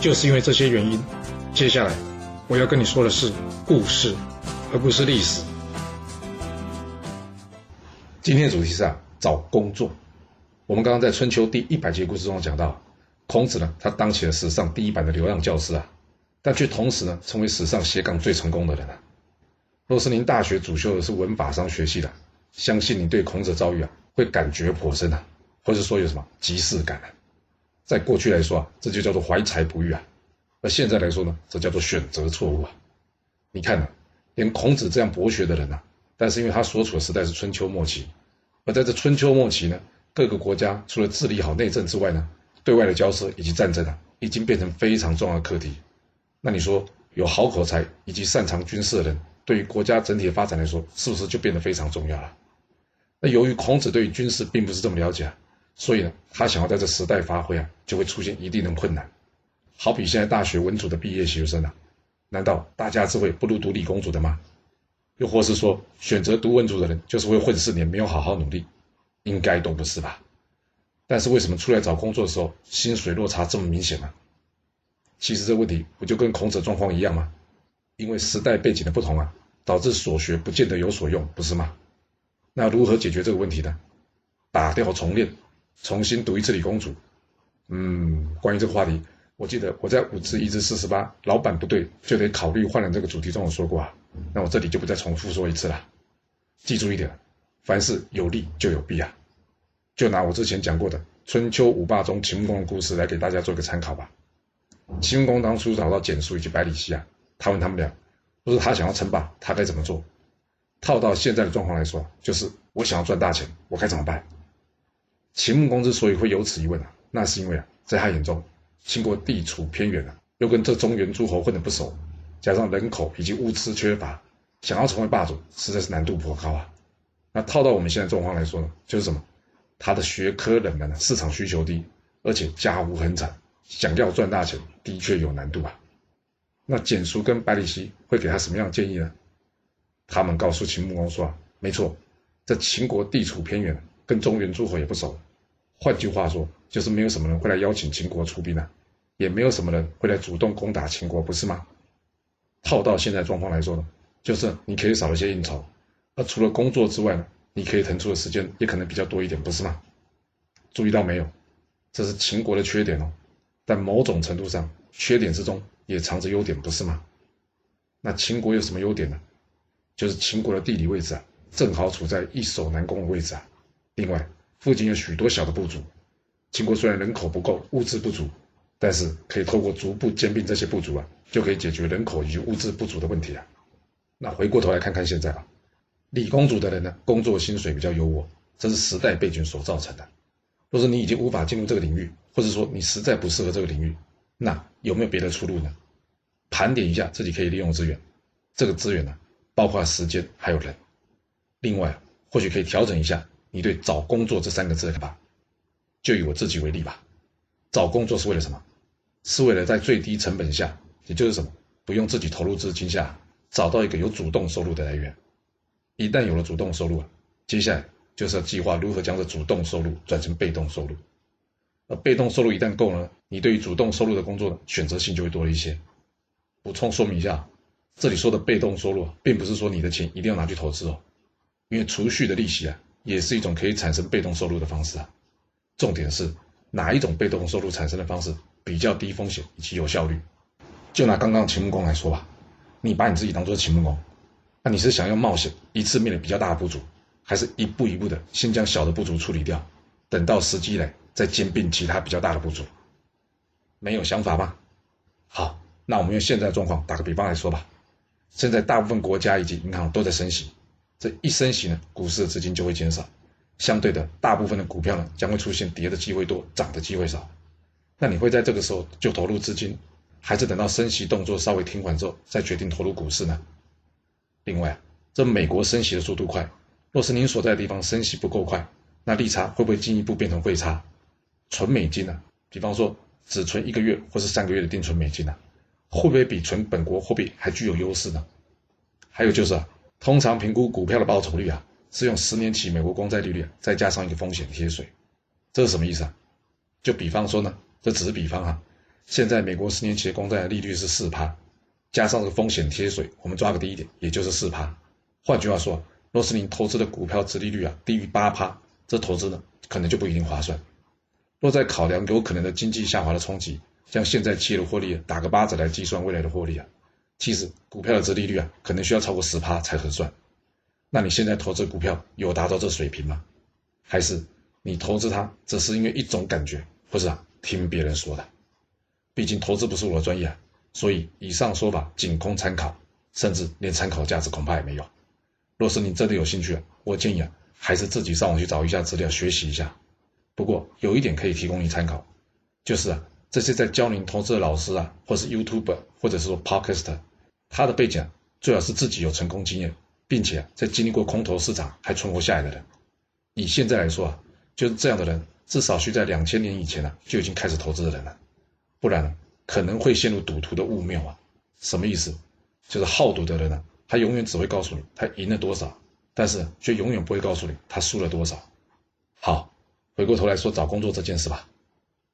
就是因为这些原因，接下来我要跟你说的是故事，而不是历史。今天的主题是啊，找工作。我们刚刚在春秋第一百节故事中讲到，孔子呢，他当起了史上第一版的流浪教师啊，但却同时呢，成为史上斜杠最成功的人啊。若是您大学主修的是文法商学系的，相信你对孔子遭遇啊，会感觉颇深啊，或者说有什么即视感啊。在过去来说啊，这就叫做怀才不遇啊；而现在来说呢，这叫做选择错误啊。你看呢，连孔子这样博学的人呐，但是因为他所处的时代是春秋末期，而在这春秋末期呢，各个国家除了治理好内政之外呢，对外的交涉以及战争啊，已经变成非常重要的课题。那你说，有好口才以及擅长军事的人，对于国家整体的发展来说，是不是就变得非常重要了？那由于孔子对于军事并不是这么了解啊。所以呢，他想要在这时代发挥啊，就会出现一定的困难。好比现在大学文组的毕业学生啊，难道大家智慧不如读理工组的吗？又或是说，选择读文组的人就是会混四年，没有好好努力？应该都不是吧？但是为什么出来找工作的时候，薪水落差这么明显呢？其实这问题不就跟孔子状况一样吗？因为时代背景的不同啊，导致所学不见得有所用，不是吗？那如何解决这个问题呢？打掉重练。重新读一次理工组，嗯，关于这个话题，我记得我在五至一至四十八，老板不对就得考虑换人这个主题中我说过啊，那我这里就不再重复说一次了。记住一点，凡事有利就有弊啊。就拿我之前讲过的春秋五霸中秦穆公的故事来给大家做个参考吧。秦穆公当初找到蹇叔以及百里奚啊，他问他们俩，若是他想要称霸，他该怎么做？套到现在的状况来说，就是我想要赚大钱，我该怎么办？秦穆公之所以会有此一问啊，那是因为啊，在他眼中，秦国地处偏远啊，又跟这中原诸侯混得不熟，加上人口以及物资缺乏，想要成为霸主，实在是难度颇高啊。那套到我们现在状况来说呢，就是什么？他的学科冷门，市场需求低，而且家务很惨，想要赚大钱，的确有难度啊。那简叔跟百里奚会给他什么样的建议呢？他们告诉秦穆公说啊，没错，这秦国地处偏远，跟中原诸侯也不熟。换句话说，就是没有什么人会来邀请秦国出兵啊，也没有什么人会来主动攻打秦国，不是吗？套到现在状况来说呢，就是你可以少一些应酬，而除了工作之外呢，你可以腾出的时间也可能比较多一点，不是吗？注意到没有？这是秦国的缺点哦，但某种程度上，缺点之中也藏着优点，不是吗？那秦国有什么优点呢？就是秦国的地理位置啊，正好处在易守难攻的位置啊。另外，附近有许多小的部族，秦国虽然人口不够，物资不足，但是可以透过逐步兼并这些部族啊，就可以解决人口以及物资不足的问题啊。那回过头来看看现在啊，理工组的人呢，工作薪水比较优渥，这是时代背景所造成的。若是你已经无法进入这个领域，或者说你实在不适合这个领域，那有没有别的出路呢？盘点一下自己可以利用资源，这个资源呢，包括时间还有人。另外，或许可以调整一下。你对找工作这三个字的看法，就以我自己为例吧。找工作是为了什么？是为了在最低成本下，也就是什么，不用自己投入资金下，找到一个有主动收入的来源。一旦有了主动收入啊，接下来就是要计划如何将这主动收入转成被动收入。而被动收入一旦够了，你对于主动收入的工作选择性就会多了一些。补充说明一下，这里说的被动收入，并不是说你的钱一定要拿去投资哦，因为储蓄的利息啊。也是一种可以产生被动收入的方式啊。重点是哪一种被动收入产生的方式比较低风险以及有效率？就拿刚刚秦穆公来说吧，你把你自己当做秦穆公，那你是想要冒险一次灭了比较大的部族，还是一步一步的先将小的部族处理掉，等到时机来再兼并其他比较大的部族？没有想法吗？好，那我们用现在的状况打个比方来说吧。现在大部分国家以及银行都在升息。这一升息呢，股市的资金就会减少，相对的，大部分的股票呢将会出现跌的机会多，涨的机会少。那你会在这个时候就投入资金，还是等到升息动作稍微停缓之后再决定投入股市呢？另外，这美国升息的速度快，若是您所在的地方升息不够快，那利差会不会进一步变成汇差？存美金呢？比方说只存一个月或是三个月的定存美金呢，会不会比存本国货币还具有优势呢？还有就是啊，通常评估股票的报酬率啊，是用十年期美国公债利率再加上一个风险贴水，这是什么意思啊？就比方说呢，这只是比方啊。现在美国十年期公债的利率是四趴，加上这个风险贴水，我们抓个低一点，也就是四趴。换句话说，若是您投资的股票殖利率啊低于八趴，这投资呢可能就不一定划算。若在考量有可能的经济下滑的冲击，像现在企业的获利打个八折来计算未来的获利啊，其实股票的殖利率啊可能需要超过十趴才合算。那你现在投资股票有达到这水平吗？还是你投资它只是因为一种感觉，或是啊听别人说的？毕竟投资不是我的专业啊，所以以上说法仅供参考，甚至连参考价值恐怕也没有。若是你真的有兴趣啊，我建议啊，还是自己上网去找一下资料学习一下。不过有一点可以提供你参考，就是啊，这些在教您投资的老师啊，或是 YouTube，或者是说 Podcast，他的背景最好是自己有成功经验，并且在经历过空头市场还存活下来的人。以现在来说啊，就是这样的人，至少需在两千年以前呢就已经开始投资的人了。不然可能会陷入赌徒的误谬啊！什么意思？就是好赌的人呢，他永远只会告诉你他赢了多少，但是却永远不会告诉你他输了多少。好，回过头来说找工作这件事吧。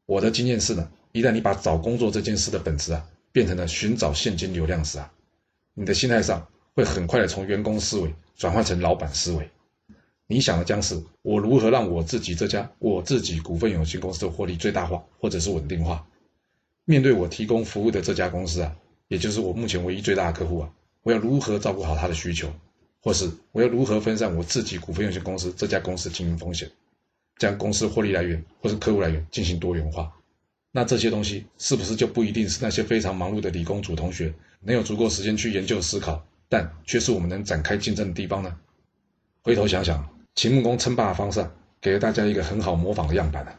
我的经验是呢，一旦你把找工作这件事的本质啊，变成了寻找现金流量时啊，你的心态上会很快的从员工思维转换成老板思维。你想的将是我如何让我自己这家我自己股份有限公司的获利最大化，或者是稳定化。面对我提供服务的这家公司啊，也就是我目前唯一最大的客户啊，我要如何照顾好他的需求，或是我要如何分散我自己股份有限公司这家公司经营风险，将公司获利来源或是客户来源进行多元化？那这些东西是不是就不一定是那些非常忙碌的理工组同学能有足够时间去研究思考，但却是我们能展开竞争的地方呢？回头想想，秦穆公称霸的方式，给了大家一个很好模仿的样板啊。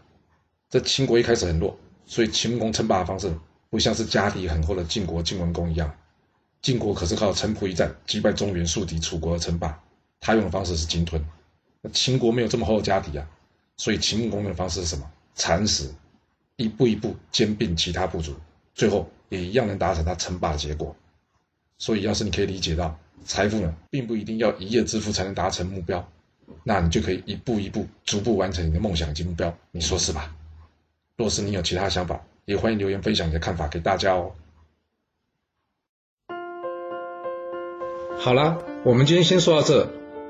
这秦国一开始很弱。所以秦穆公称霸的方式不像是家底很厚的晋国晋文公一样，晋国可是靠城濮一战击败中原宿敌楚国而称霸，他用的方式是鲸吞。那秦国没有这么厚的家底啊，所以秦穆公用的方式是什么？蚕食，一步一步兼并其他部族，最后也一样能达成他称霸的结果。所以要是你可以理解到财富呢，并不一定要一夜致富才能达成目标，那你就可以一步一步逐步完成你的梦想及目标，你说是吧？若是你有其他想法，也欢迎留言分享你的看法给大家哦。好啦，我们今天先说到这。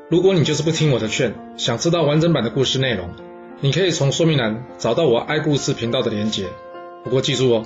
如果你就是不听我的劝，想知道完整版的故事内容，你可以从说明栏找到我爱故事频道的连结。不过记住哦，